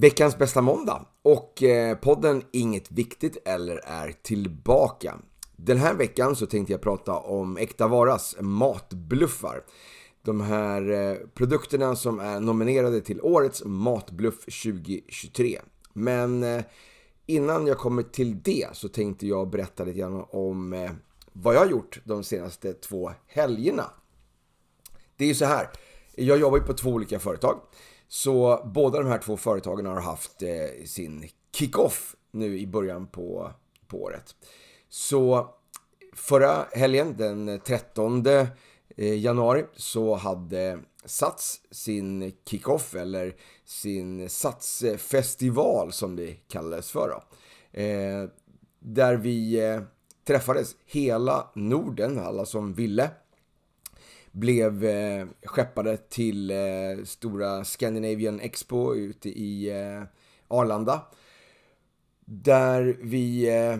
Veckans bästa måndag och eh, podden Inget Viktigt eller är tillbaka. Den här veckan så tänkte jag prata om Äkta Varas matbluffar. De här eh, produkterna som är nominerade till årets matbluff 2023. Men eh, innan jag kommer till det så tänkte jag berätta lite grann om vad jag har gjort de senaste två helgerna. Det är ju så här, jag jobbar ju på två olika företag. Så båda de här två företagen har haft eh, sin kick-off nu i början på, på året. Så förra helgen, den 13 eh, januari, så hade Sats sin kick-off eller sin Satsfestival som det kallades för. Då. Eh, där vi eh, träffades hela Norden, alla som ville blev eh, skeppade till eh, stora Scandinavian Expo ute i eh, Arlanda. Där vi eh,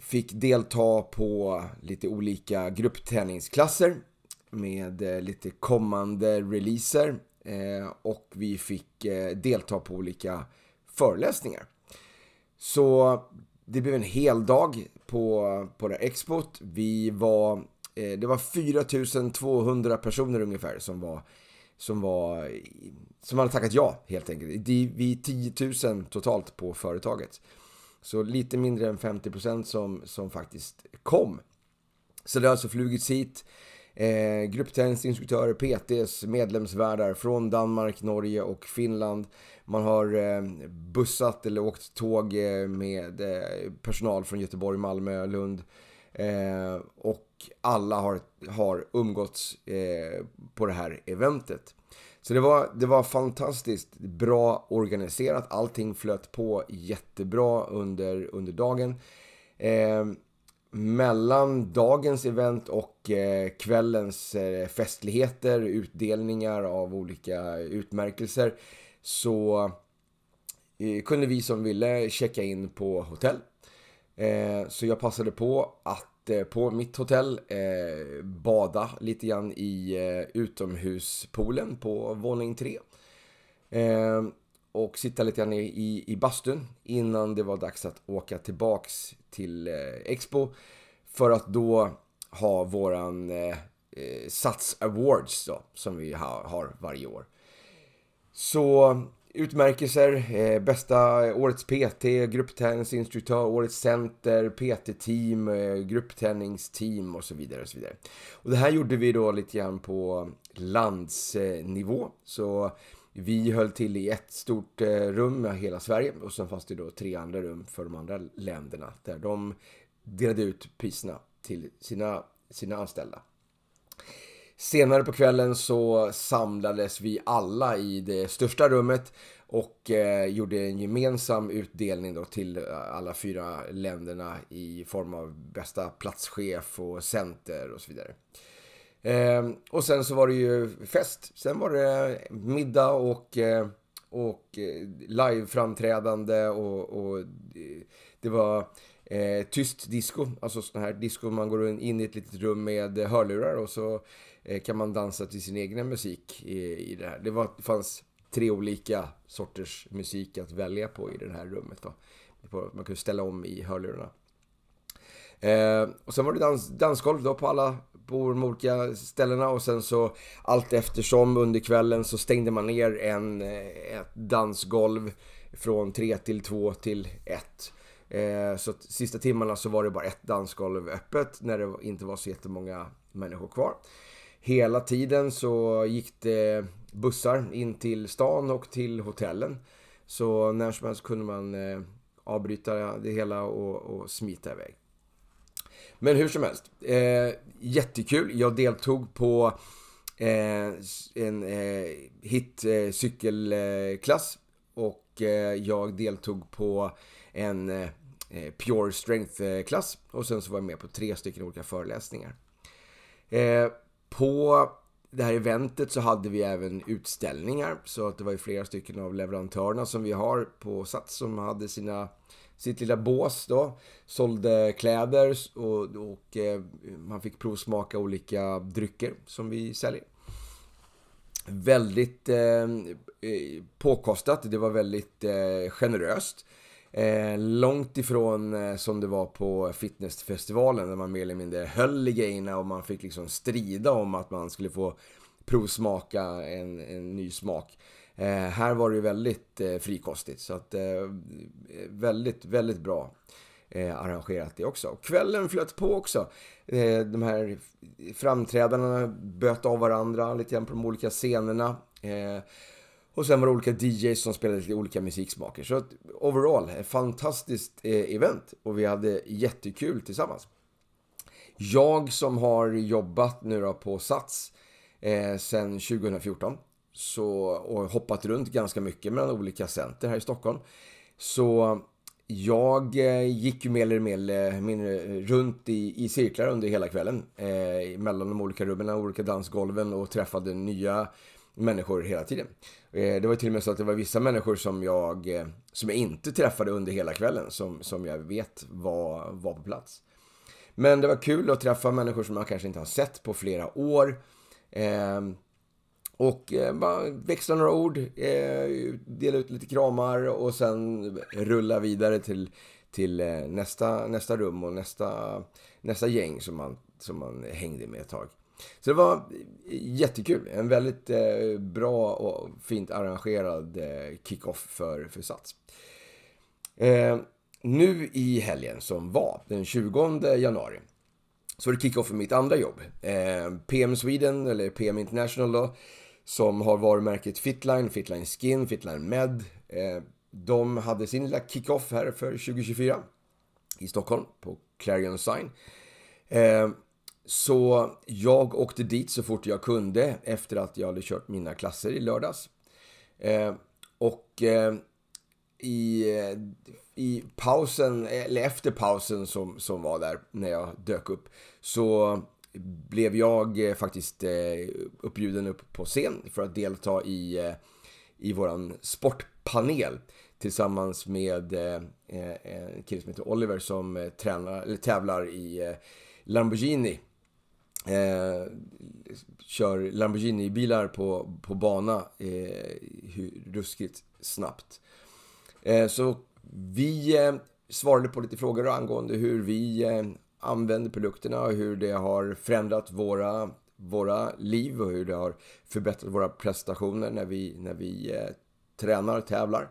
fick delta på lite olika gruppträningsklasser med eh, lite kommande releaser eh, och vi fick eh, delta på olika föreläsningar. Så det blev en hel dag på, på det här expot. Vi var Eh, det var 4200 personer ungefär som var som var som hade tackat ja helt enkelt. Vi är 10 000 totalt på företaget. Så lite mindre än 50% som, som faktiskt kom. Så det har alltså flugits hit eh, gruppträningsinstruktörer, PTs, medlemsvärdar från Danmark, Norge och Finland. Man har eh, bussat eller åkt tåg eh, med eh, personal från Göteborg, Malmö, Lund. Eh, och alla har, har umgåtts eh, på det här eventet. Så det var, det var fantastiskt bra organiserat. Allting flöt på jättebra under, under dagen. Eh, mellan dagens event och eh, kvällens eh, festligheter, utdelningar av olika utmärkelser så eh, kunde vi som ville checka in på hotell. Eh, så jag passade på att Eh, på mitt hotell eh, bada lite grann i eh, utomhuspoolen på våning 3. Eh, och sitta lite grann i, i, bastun innan det var dags att åka tillbaks till eh, Expo. För att då ha våran eh, eh Sats Awards då, som vi ha, har varje år. Så Utmärkelser, eh, bästa eh, årets PT, gruppträningsinstruktör, årets center, PT-team, eh, gruppträningsteam och så vidare. Och så vidare. Och det här gjorde vi då lite grann på landsnivå. Så vi höll till i ett stort eh, rum med hela Sverige och sen fanns det då tre andra rum för de andra länderna där de delade ut priserna till sina, sina anställda. Senare på kvällen så samlades vi alla i det största rummet och eh, gjorde en gemensam utdelning då till eh, alla fyra länderna i form av bästa platschef och center och så vidare. Eh, och sen så var det ju fest. Sen var det middag och, eh, och eh, liveframträdande och, och det var eh, tyst disco. Alltså sån här disco man går in i ett litet rum med hörlurar och så Eh, kan man dansa till sin egen musik i, i det här. Det, var, fanns tre olika sorters musik att välja på i det här rummet. Då. Man kunde ställa om i hörlurarna. Eh, och sen var det dans, dansgolv då på alla på de olika ställena och sen så allt eftersom under kvällen så stängde man ner en, eh, ett dansgolv från 3 till 2 till 1. Eh, så sista timmarna så var det bara ett dansgolv öppet när det inte var så jättemånga människor kvar. Hela tiden så gick det bussar in till stan och till hotellen. Så när som helst kunde man eh, avbryta det hela och, och smita iväg. Men hur som helst, eh, jättekul. Jag deltog på eh, en eh, hit eh, cykelklass och eh, jag deltog på en eh, eh Pure Strength-klass eh, och sen så var jag med på tre stycken olika föreläsningar. Eh, på det här eventet så hade vi även utställningar. Så att det var ju flera stycken av leverantörerna som vi har på Sats som hade sina, sitt lilla bås då. Sålde kläder och, och eh, man fick provsmaka olika drycker som vi säljer. Väldigt eh, eh påkostat, det var väldigt eh, generöst. Eh, långt ifrån eh, som det var på fitnessfestivalen där man mer eller mindre höll i grejerna och man fick liksom strida om att man skulle få provsmaka en, en ny smak. Eh, här var det ju väldigt eh, frikostigt så att eh, väldigt, väldigt bra eh, arrangerat det också. Och Kvällen flöt på också. Eh, de här framträdarna böt av varandra lite grann på de olika scenerna. Eh, och sen var det olika DJs som spelade lite olika musiksmaker. Så overall, ett fantastiskt eh, event. Och vi hade jättekul tillsammans. Jag som har jobbat nu då på Sats eh, sen 2014 så, och hoppat runt ganska mycket mellan olika center här i Stockholm. Så jag eh, gick ju mer eller mindre runt i, i cirklar under hela kvällen. Eh, mellan de olika rummen, olika dansgolven och träffade nya människor hela tiden. Eh, det var till och med så att det var vissa människor som jag, eh, som jag inte träffade under hela kvällen som, som jag vet var, var på plats. Men det var kul att träffa människor som jag kanske inte har sett på flera år. Eh, och eh, bara växla några ord, eh, dela ut lite kramar och sen rulla vidare till, till eh, nästa, nästa rum och nästa, nästa gäng som man, som man hängde med ett tag. Så det var jättekul. En väldigt eh, bra och fint arrangerad eh, kick-off för, för Sats. Eh, nu i helgen som var, den 20 januari, så var det kick-off för mitt andra jobb. PM Sweden, eller PM International då, som har varumärket Fitline, Fitline Skin, Fitline Med. De hade sin lilla kick-off här för 2024 i Stockholm på Clarion Sign. Så jag åkte dit så fort jag kunde efter att jag hade kört mina klasser i lördags. Eh, och eh, i, i pausen, eller efter pausen som, som var där när jag dök upp, så blev jag eh, faktiskt eh, uppbjuden upp på scen för att delta i, eh, i våran sportpanel tillsammans med eh, eh en kille som heter Oliver som eh, tränar, eller tävlar i eh, Lamborghini eh, kör Lamborghini-bilar på, på bana eh, ruskigt snabbt. Eh, så vi eh, svarade på lite frågor angående hur vi eh, använder produkterna och hur det har förändrat våra, våra liv och hur det har förbättrat våra prestationer när vi, när vi eh, tränar och tävlar.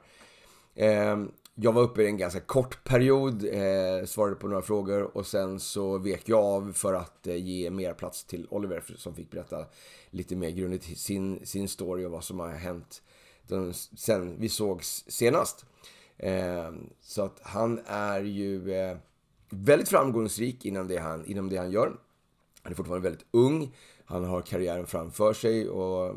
Eh, jag var uppe i en ganska kort period, eh, svarade på några frågor och sen så vek jag av för att eh, ge mer plats till Oliver som fick berätta lite mer grundligt sin, sin story och vad som har hänt den, sen vi sågs senast. Eh, så att han är ju eh, väldigt framgångsrik inom det, han, inom det han gör. Han är fortfarande väldigt ung. Han har karriären framför sig och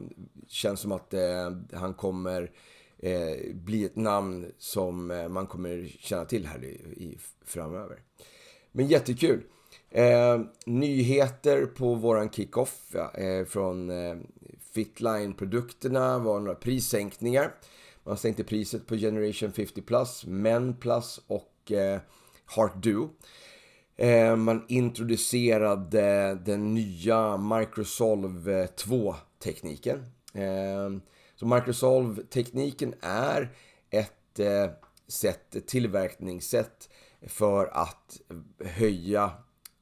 känns som att eh, han kommer eh, bli ett namn som eh, man kommer känna till här i, i framöver. Men jättekul! Eh, nyheter på våran kickoff eh, från eh, Fitline-produkterna var några prissänkningar. Man sänkte priset på Generation 50 Plus, Men Plus och eh, Heart Duo. Eh, man introducerade den nya Microsolve eh, 2-tekniken. Så Microsolve-tekniken är ett eh, sätt, ett tillverkningssätt för att höja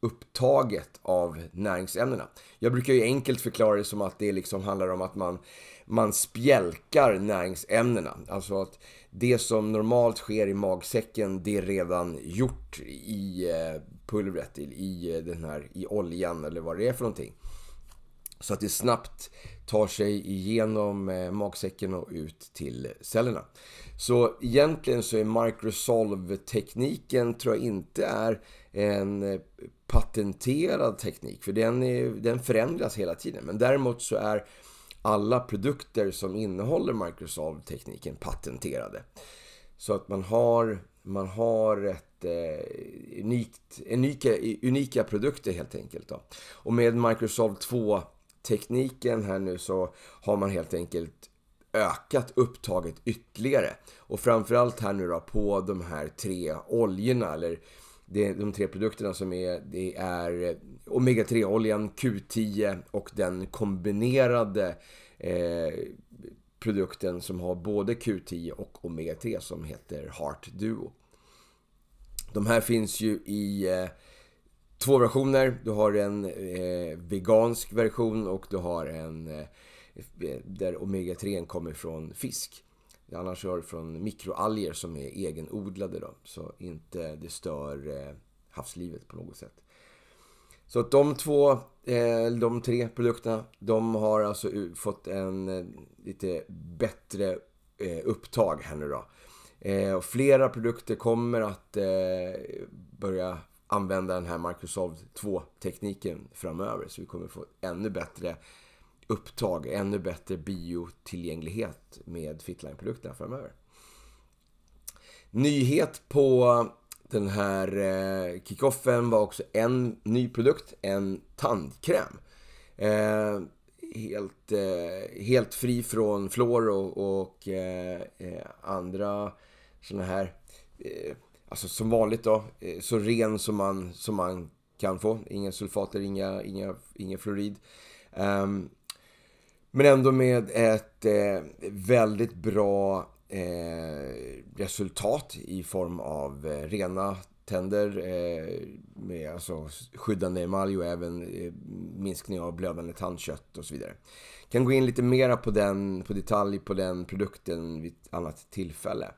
upptaget av näringsämnena. Jag brukar ju enkelt förklara det som att det liksom handlar om att man, man spjälkar näringsämnena. Alltså att det som normalt sker i magsäcken, det är redan gjort i eh, pulvret, i, den här, i oljan eller vad det är för någonting. Så att det snabbt tar sig igenom eh, magsäcken och ut till cellerna. Så egentligen så är Microsolve-tekniken tror jag inte är en eh, patenterad teknik. För den, är, den förändras hela tiden. Men däremot så är alla produkter som innehåller Microsolve-tekniken patenterade. Så att man har, man har ett eh, unikt, unika, unika produkter helt enkelt. Då. Och med Microsolve 2 tekniken här nu så har man helt enkelt ökat upptaget ytterligare. Och framförallt här nu då på de här tre oljorna eller de tre produkterna som är, det är Omega-3-oljan, Q10 och den kombinerade eh, produkten som har både Q10 och Omega-3 som heter Heart Duo. De här finns ju i eh, två versioner. Du har en eh, vegansk version och du har en eh, eh där Omega-3 kommer från fisk. Annars har du från mikroalger som är egenodlade då, så inte det stör eh, havslivet på något sätt. Så att de två, eh, de tre produkterna, de har alltså fått en eh, lite bättre eh, upptag här nu då. Eh, och flera produkter kommer att börja använda den här Microsoft 2-tekniken framöver. Så vi kommer få ännu bättre upptag, ännu bättre biotillgänglighet med Fitline-produkterna framöver. Nyhet på den här eh, kickoffen var också en ny produkt, en tandkräm. Eh, helt, eh, helt fri från fluor och, och eh, eh andra sådana här, eh, alltså som vanligt då, eh, så ren som man, som man kan få. Inga sulfater, inga, inga, inga fluorid. Um, men ändå med ett eh, väldigt bra eh, resultat i form av eh, rena tänder eh, med alltså, skyddande emalj och även eh, minskning av blödande tandkött och så vidare. Jag kan gå in lite mera på, den, på detalj på den produkten vid ett annat tillfälle.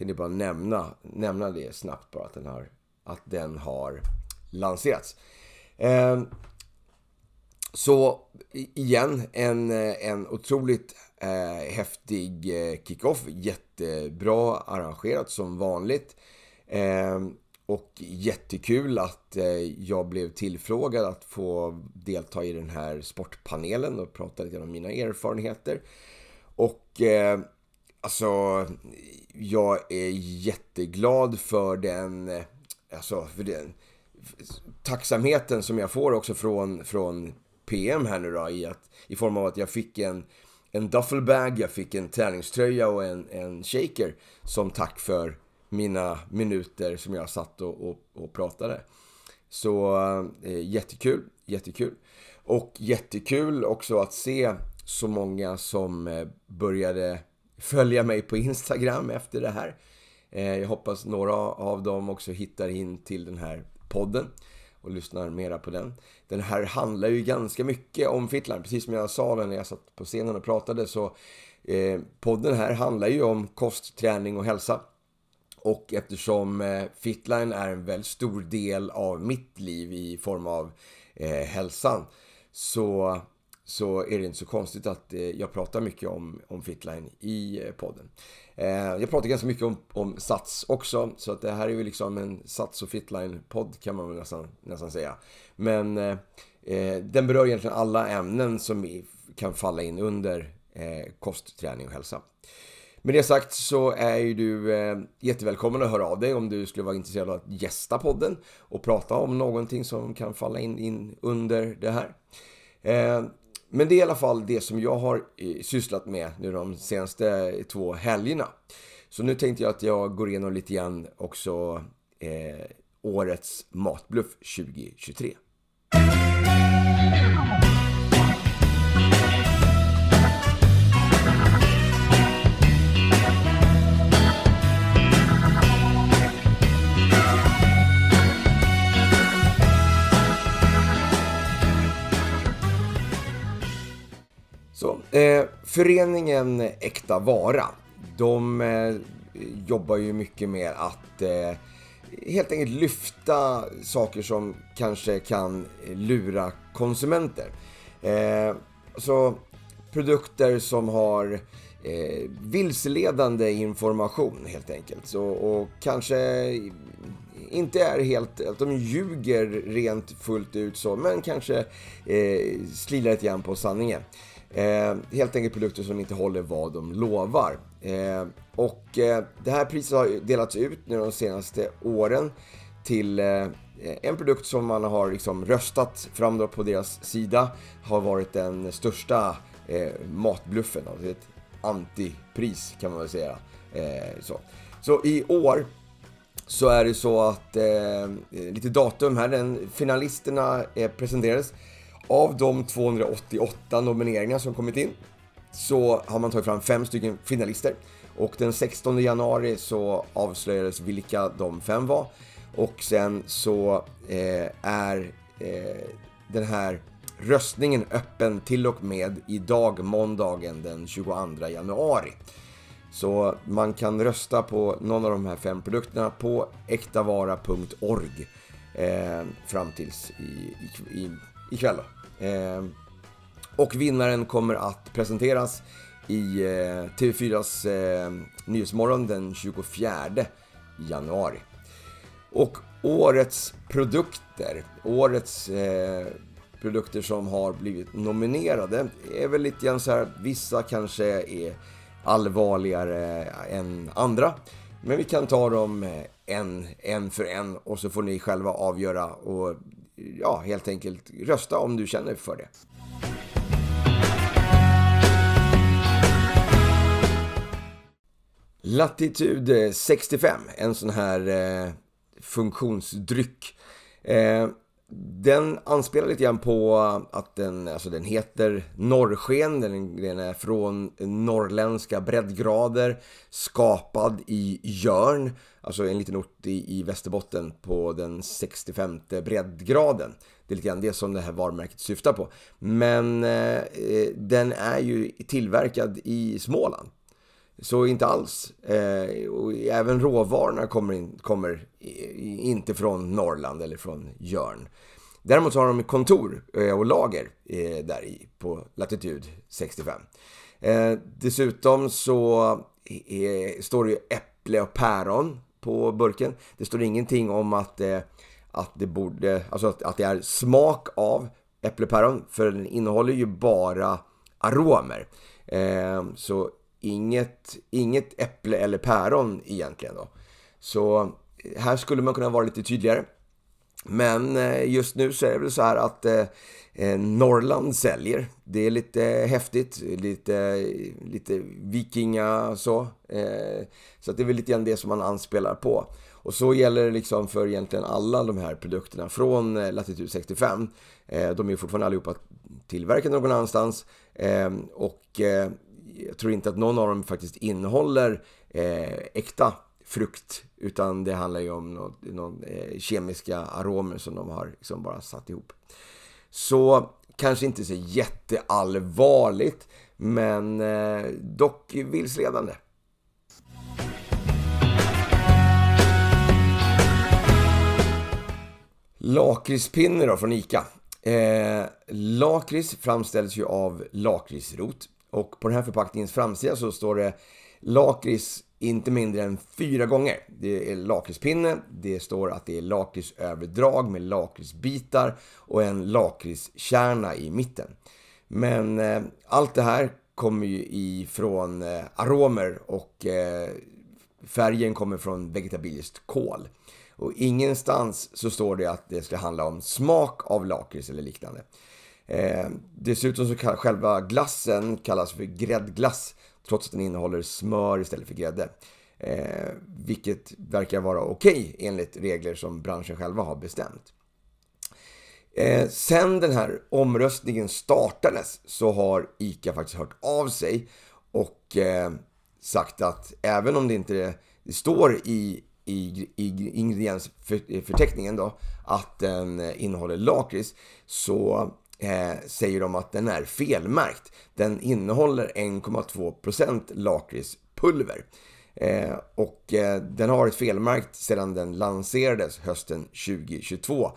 Tänkte bara nämna, nämna det snabbt bara att den har, att den har lanserats. Eh, så igen, en, en otroligt eh, häftig eh, kickoff. Jättebra arrangerat som vanligt. Eh, och jättekul att eh, jag blev tillfrågad att få delta i den här sportpanelen och prata lite om mina erfarenheter. Och eh, alltså, jag är jätteglad för den, eh, alltså för den tacksamheten som jag får också från, från PM här nu då i, att, i form av att jag fick en, en duffelbag, jag fick en träningströja och en, en shaker som tack för mina minuter som jag satt och, och, och pratade. Så eh, jättekul, jättekul. Och jättekul också att se så många som eh, började följa mig på Instagram efter det här. Eh, jag hoppas några av dem också hittar in till den här podden och lyssnar mera på den. Den här handlar ju ganska mycket om Fitline, precis som jag sa när jag satt på scenen och pratade så eh, podden här handlar ju om kost, träning och hälsa. Och eftersom eh, Fitline är en väldigt stor del av mitt liv i form av eh, hälsan så så är det inte så konstigt att eh, jag pratar mycket om, om Fitline i eh, podden. Eh, jag pratar ganska mycket om, om Sats också, så att det här är ju liksom en Sats och Fitline-podd kan man väl nästan, nästan säga. Men eh, den berör egentligen alla ämnen som kan falla in under eh, kost, träning och hälsa. Med det sagt så är ju du eh, jättevälkommen att höra av dig om du skulle vara intresserad av att gästa podden och prata om någonting som kan falla in, in under det här. Men det är i alla fall det som jag har eh, sysslat med nu de senaste eh, två helgerna. Så nu tänkte jag att jag går igenom lite grann också eh, årets Matbluff 2023. Eh, föreningen Äkta Vara, de eh, jobbar ju mycket med att eh, helt enkelt lyfta saker som kanske kan lura konsumenter. Eh, så produkter som har eh, vilseledande information helt enkelt. Så, och kanske inte är helt, att de ljuger rent fullt ut så, men kanske eh, slirar lite grann på sanningen. Eh, helt enkelt produkter som inte håller vad de lovar. Eh, och eh, det här priset har delats ut nu de senaste åren till eh, en produkt som man har liksom röstat fram då på deras sida har varit den största eh, matbluffen, alltså ett antipris kan man väl säga. Eh, så. så i år så är det så att, eh, lite datum här, den, finalisterna eh, presenterades av de 288 nomineringar som kommit in så har man tagit fram fem stycken finalister. Och den 16 januari så avslöjades vilka de fem var. Och sen så eh, är eh, den här röstningen öppen till och med idag, måndagen den 22 januari. Så man kan rösta på någon av de här fem produkterna på ektavara.org eh, fram tills i, i, ikväll. Då. Ehm, och vinnaren kommer att presenteras i eh, TV4s ehm, Nyhetsmorgon den 24 januari. Och årets produkter, årets eh, produkter som har blivit nominerade är väl lite grann så här, vissa kanske är allvarligare än andra. Men vi kan ta dem eh, en, en för en och så får ni själva avgöra och ja, helt enkelt rösta om du känner för det. Latitud eh, 65, en sån här eh, funktionsdryck. Eh, den anspelar lite grann på att den, alltså den heter Norrsken, den, är från norrländska breddgrader, skapad i Jörn, alltså en liten ort i, i Västerbotten på den 65 breddgraden. Det är lite grann det som det här varumärket syftar på. Men eh, eh den är ju tillverkad i Småland. Så inte alls. Eh, och även råvarorna kommer, in, kommer inte från Norrland eller från Jörn. Däremot så har de kontor eh, och lager eh, där i på latitud 65. Eh, dessutom så är, står det ju äpple och päron på burken. Det står ingenting om att, eh, att det borde, alltså att, att det är smak av äpplepäron, för den innehåller ju bara aromer. Eh, så inget, inget äpple eller päron egentligen då. Så eh, här skulle man kunna vara lite tydligare. Men eh, just nu så är det väl så här att eh, eh Norrland säljer. Det är lite häftigt, lite, lite vikinga så. Så det är väl lite grann det som man anspelar på. Och så gäller det liksom för egentligen alla de här produkterna från Latitud 65. De är fortfarande allihopa tillverkade någon annanstans. Och jag tror inte att någon av dem faktiskt innehåller eh, äkta frukt. Utan det handlar ju om något, någon, eh, kemiska aromer som de har liksom bara satt ihop. Så kanske inte så jätteallvarligt, men eh, dock vilseledande. Lakritspinne då från ICA. Eh, lakrits framställs ju av lakritsrot. Och på den här förpackningens framsida så står det lakrits inte mindre än fyra gånger. Det är lakritspinne, det står att det är lakritsöverdrag med lakritsbitar och en lakritskärna i mitten. Men eh, allt det här kommer ju ifrån eh, aromer och eh, färgen kommer från vegetabiliskt kol. Och ingenstans så står det att det ska handla om smak av lakrits eller liknande. Eh, dessutom så kallas själva glassen kallas för gräddglass trots att den innehåller smör istället för grädde. Eh, vilket verkar vara okej okay, enligt regler som branschen själva har bestämt. Eh, sen den här omröstningen startades så har ICA faktiskt hört av sig och eh, sagt att även om det inte det står i, i, i ingrediensförteckningen då att den innehåller lakrits så eh, säger de att den är felmärkt. Den innehåller 1,2% lakritspulver. Eh, och eh, den har varit felmärkt sedan den lanserades hösten 2022.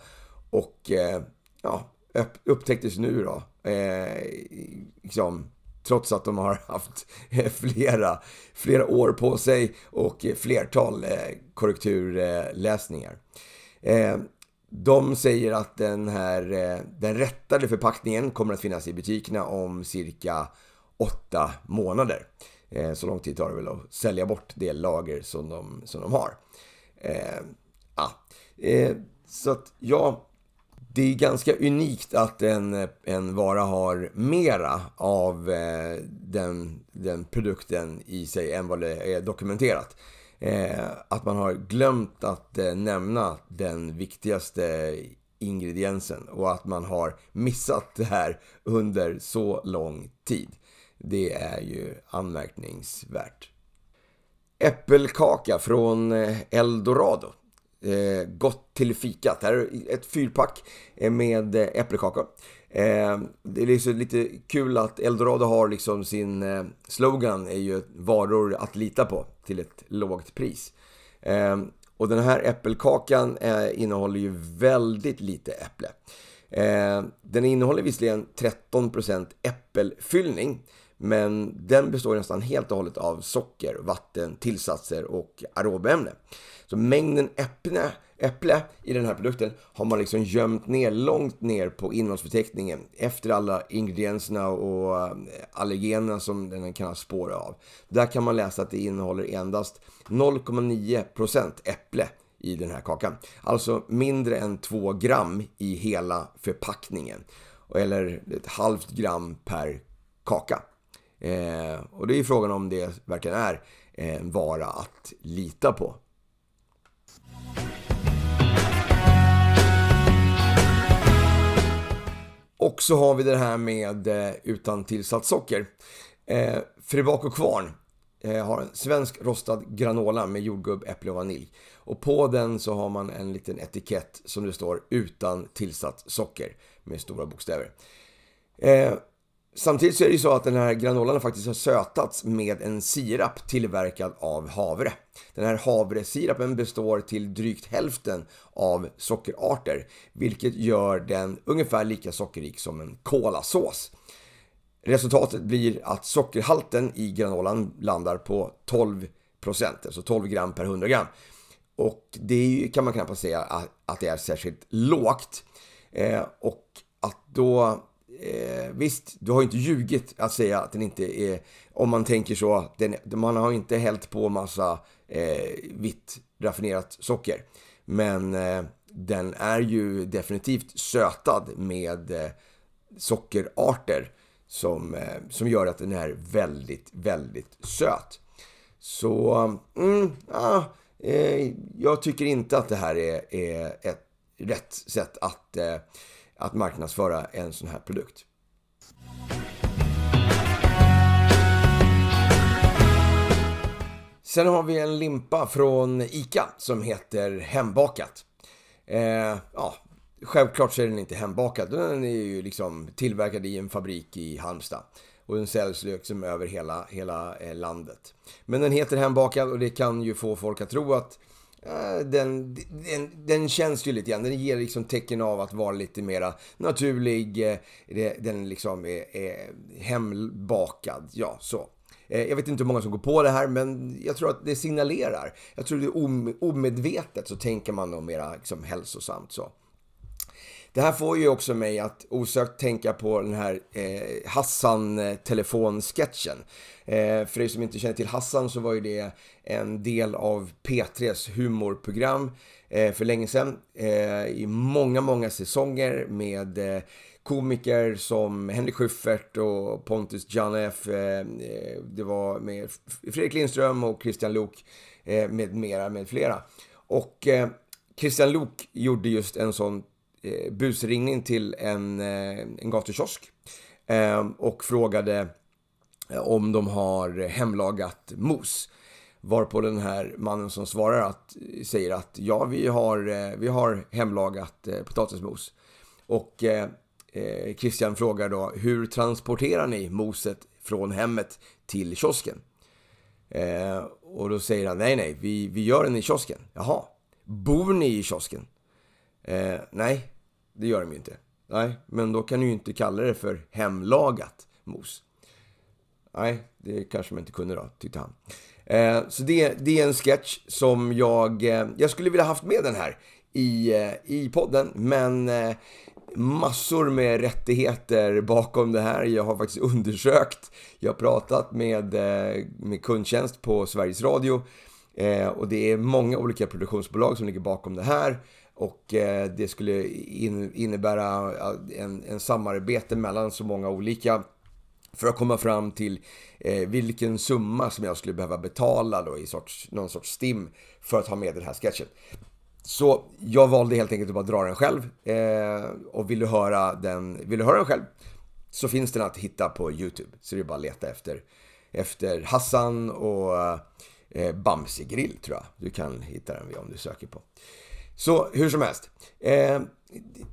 Och eh, ja, upptäcktes nu då. Eh, liksom, trots att de har haft flera, flera år på sig och flertal eh, korrekturläsningar. Eh, de säger att den här eh, den rättade förpackningen kommer att finnas i butikerna om cirka åtta månader. Eh, så lång tid tar det väl att sälja bort det lager som de, som de har. Eh, ja. Eh, så att ja, det är ganska unikt att en, en vara har mera av den, den produkten i sig än vad det är dokumenterat eh, att man har glömt att eh, nämna den viktigaste ingrediensen och att man har missat det här under så lång tid. Det är ju anmärkningsvärt. Äppelkaka från eh, Eldorado. Eh, gott till fikat. Här är ett fyrpack eh, med äppelkaka. äppelkakor. Eh, det är liksom lite kul att Eldorado har liksom sin eh, slogan är ju varor att lita på till ett lågt pris. Eh, och den här äppelkakan eh, innehåller ju väldigt lite äpple. Eh, den innehåller visserligen 13% äppelfyllning. Men den består nästan helt och hållet av socker, vatten, tillsatser och aromämne. Så mängden äpple, äpple i den här produkten har man liksom gömt ner långt ner på innehållsförteckningen efter alla ingredienserna och eh, allergenerna som den kan ha spår av. Där kan man läsa att det innehåller endast 0,9% äpple i den här kakan. Alltså mindre än 2 gram i hela förpackningen. Eller ett halvt gram per kaka. Eh, och det är frågan om det verkligen är eh, en vara att lita på. Och så har vi det här med eh, utan tillsatt socker. Eh, Fribaco Kvarn eh, har en svensk rostad granola med jordgubb, äpple och vanilj. Och på den så har man en liten etikett som det står utan tillsatt socker med stora bokstäver. Eh, Samtidigt så är det ju så att den här granolan faktiskt har sötats med en sirap tillverkad av havre. Den här havresirapen består till drygt hälften av sockerarter, vilket gör den ungefär lika sockerrik som en kolasås. Resultatet blir att sockerhalten i granolan landar på 12% alltså 12 gram per 100 gram. Och det kan man knappast säga att det är särskilt lågt. Eh, och att då eh, visst, du har inte ljugit att säga att den inte är, om man tänker så, den, man har inte hällt på massa eh, vitt raffinerat socker. Men eh, den är ju definitivt sötad med eh, sockerarter som, eh, som gör att den är väldigt, väldigt söt. Så, mm, ah, eh, jag tycker inte att det här är, är ett rätt sätt att eh, att marknadsföra en sån här produkt. Sen har vi en limpa från ICA som heter Hembakat. Eh, ja, självklart så är den inte hembakad. Den är ju liksom tillverkad i en fabrik i Halmstad. Och den säljs liksom över hela, hela eh, landet. Men den heter Hembakad och det kan ju få folk att tro att Eh, den, den, den, känns ju lite grann, den ger liksom tecken av att vara lite mera naturlig. Eh, den liksom är, är hembakad, ja så. Eh, jag vet inte hur många som går på det här, men jag tror att det signalerar. Jag tror det är omedvetet så tänker man nog mera liksom hälsosamt så. Det här får ju också mig att osökt tänka på den här eh, Hassan-telefonsketchen. Eh, för er som inte känner till Hassan så var ju det en del av P3s humorprogram eh, för länge sedan. Eh, I många, många säsonger med eh, komiker som Henrik Schyffert och Pontus Janef. Eh, eh det var med Fredrik Lindström och Christian Lok eh, med mera, med flera. Och eh, Christian Lok gjorde just en sån eh, busringning till en, eh, en gatukiosk eh, och frågade eh, om de har hemlagat mos. Varpå den här mannen som svarar att, säger att ja, vi har, eh, vi har hemlagat eh, potatismos. Och eh, eh, Christian frågar då, hur transporterar ni moset från hemmet till kiosken? Eh, och då säger han, nej, nej, vi, vi gör den i kiosken. Jaha, bor ni i kiosken? Eh, nej, det gör de ju inte. Nej, men då kan du ju inte kalla det för hemlagat mos. Nej, det kanske man inte kunde då, tyckte han. Eh, så det, det, är en sketch som jag... Eh, jag skulle vilja haft med den här i, eh, i podden, men eh, massor med rättigheter bakom det här. Jag har faktiskt undersökt. Jag har pratat med, eh, med kundtjänst på Sveriges Radio. Eh, och det är många olika produktionsbolag som ligger bakom det här. Och eh, det skulle innebära en, en samarbete mellan så många olika för att komma fram till eh, vilken summa som jag skulle behöva betala då i sorts, någon sorts STIM för att ha med den här sketchen. Så jag valde helt enkelt att bara dra den själv. Eh, och vill du höra den, vill du höra den själv så finns den att hitta på YouTube. Så det är bara att leta efter, efter Hassan och eh, Bamsegrill tror jag. Du kan hitta den om du söker på. Så hur som helst. Eh,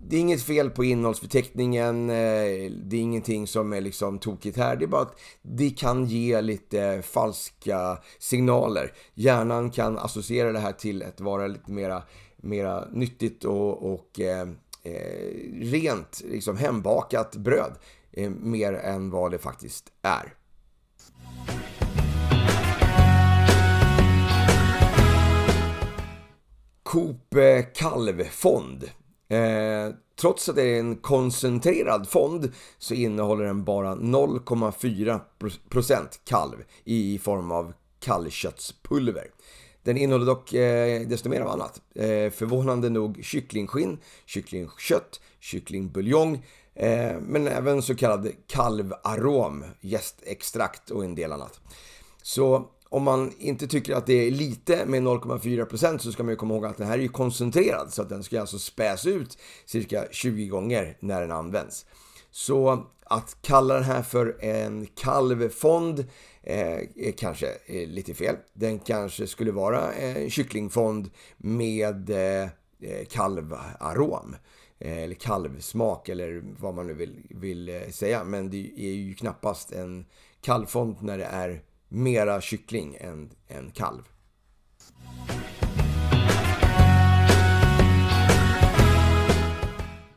det är inget fel på innehållsförteckningen. Eh, det är ingenting som är liksom tokigt här. Det är bara att det kan ge lite falska signaler. Hjärnan kan associera det här till att vara lite mera, mera nyttigt och, och eh, eh, rent liksom hembakat bröd. Eh, mer än vad det faktiskt är. Coop eh, kalvfond. Eh, trots att det är en koncentrerad fond så innehåller den bara 0,4% kalv i form av kallköttspulver. Den innehåller dock eh, desto mer av annat. Eh, förvånande nog kycklingskinn, kycklingkött, kycklingbuljong eh, men även så kallad kalvarom, jästextrakt och en del annat. Så om man inte tycker att det är lite med 0,4% så ska man ju komma ihåg att den här är ju koncentrerad så att den ska alltså späs ut cirka 20 gånger när den används. Så att kalla den här för en kalvfond eh, är kanske eh, lite fel. Den kanske skulle vara en kycklingfond med eh, eh kalvarom eller kalvsmak eller vad man nu vill, vill säga. Men det är ju knappast en kalvfond när det är mera kyckling än, än kalv.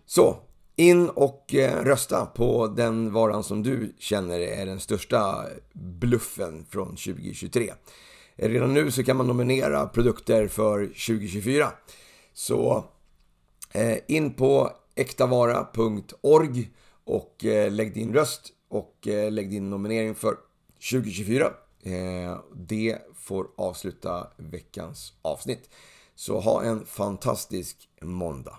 Så, in och eh, rösta på den varan som du känner är den största bluffen från 2023. Eh, redan nu så kan man nominera produkter för 2024. Så eh, in på äktavara.org och lägg din röst och lägg din nominering för 2024. Eh, det får avsluta veckans avsnitt. Så ha en fantastisk måndag.